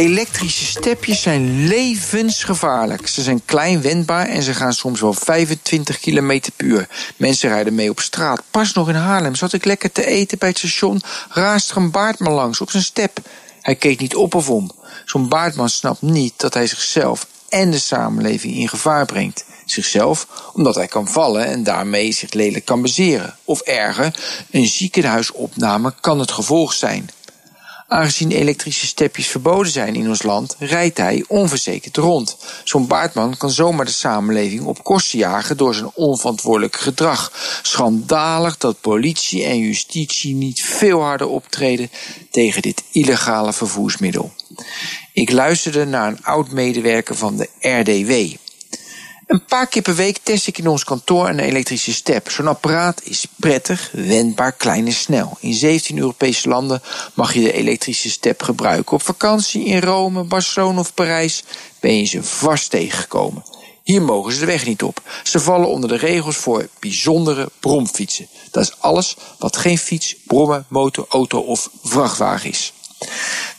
Elektrische stepjes zijn levensgevaarlijk. Ze zijn klein wendbaar en ze gaan soms wel 25 km per uur. Mensen rijden mee op straat. Pas nog in Haarlem zat ik lekker te eten bij het station. Raast er een baardman langs op zijn step. Hij keek niet op of om. Zo'n baardman snapt niet dat hij zichzelf en de samenleving in gevaar brengt. Zichzelf omdat hij kan vallen en daarmee zich lelijk kan bezeren. Of erger, een ziekenhuisopname kan het gevolg zijn. Aangezien elektrische stepjes verboden zijn in ons land, rijdt hij onverzekerd rond. Zo'n baardman kan zomaar de samenleving op kosten jagen door zijn onverantwoordelijk gedrag. Schandalig dat politie en justitie niet veel harder optreden tegen dit illegale vervoersmiddel. Ik luisterde naar een oud medewerker van de RDW. Een paar keer per week test ik in ons kantoor een elektrische step. Zo'n apparaat is prettig, wendbaar, klein en snel. In 17 Europese landen mag je de elektrische step gebruiken. Op vakantie in Rome, Barcelona of Parijs ben je ze vast tegengekomen. Hier mogen ze de weg niet op. Ze vallen onder de regels voor bijzondere bromfietsen. Dat is alles wat geen fiets, brommen, motor, auto of vrachtwagen is.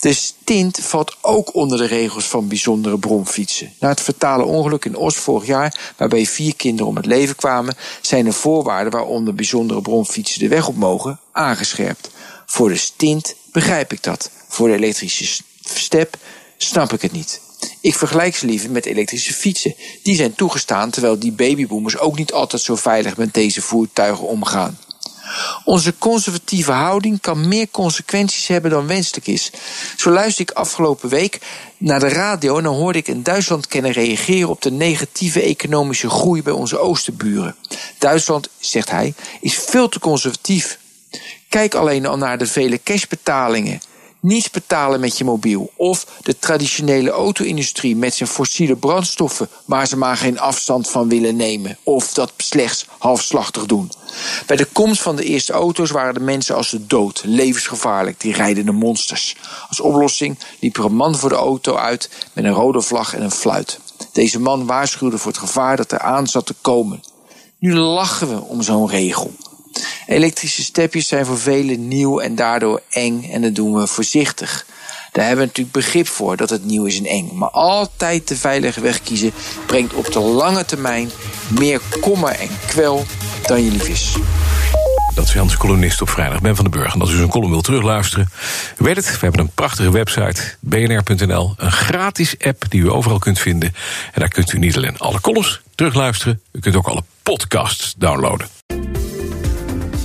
De stint valt ook onder de regels van bijzondere bromfietsen. Na het fatale ongeluk in Os vorig jaar, waarbij vier kinderen om het leven kwamen, zijn de voorwaarden waaronder bijzondere bromfietsen de weg op mogen aangescherpt. Voor de stint begrijp ik dat. Voor de elektrische step snap ik het niet. Ik vergelijk ze liever met elektrische fietsen. Die zijn toegestaan terwijl die babyboomers ook niet altijd zo veilig met deze voertuigen omgaan. Onze conservatieve houding kan meer consequenties hebben dan wenselijk is. Zo luisterde ik afgelopen week naar de radio en dan hoorde ik een Duitsland-kenner reageren op de negatieve economische groei bij onze oosterburen. Duitsland, zegt hij, is veel te conservatief. Kijk alleen al naar de vele cashbetalingen niets betalen met je mobiel. Of de traditionele auto-industrie met zijn fossiele brandstoffen waar ze maar geen afstand van willen nemen. Of dat slechts halfslachtig doen. Bij de komst van de eerste auto's waren de mensen als de dood, levensgevaarlijk, die rijdende monsters. Als oplossing liep er een man voor de auto uit met een rode vlag en een fluit. Deze man waarschuwde voor het gevaar dat er aan zat te komen. Nu lachen we om zo'n regel. Elektrische stepjes zijn voor velen nieuw en daardoor eng en dat doen we voorzichtig. Daar hebben we natuurlijk begrip voor dat het nieuw is en eng. Maar altijd de veilige weg kiezen brengt op de lange termijn meer kommer en kwel dan je lief is. Dat is Jan's columnist op vrijdag, Ben van den Burg. En als u zijn column wilt terugluisteren, weet het. We hebben een prachtige website, bnr.nl. Een gratis app die u overal kunt vinden. En daar kunt u niet alleen alle columns terugluisteren... u kunt ook alle podcasts downloaden.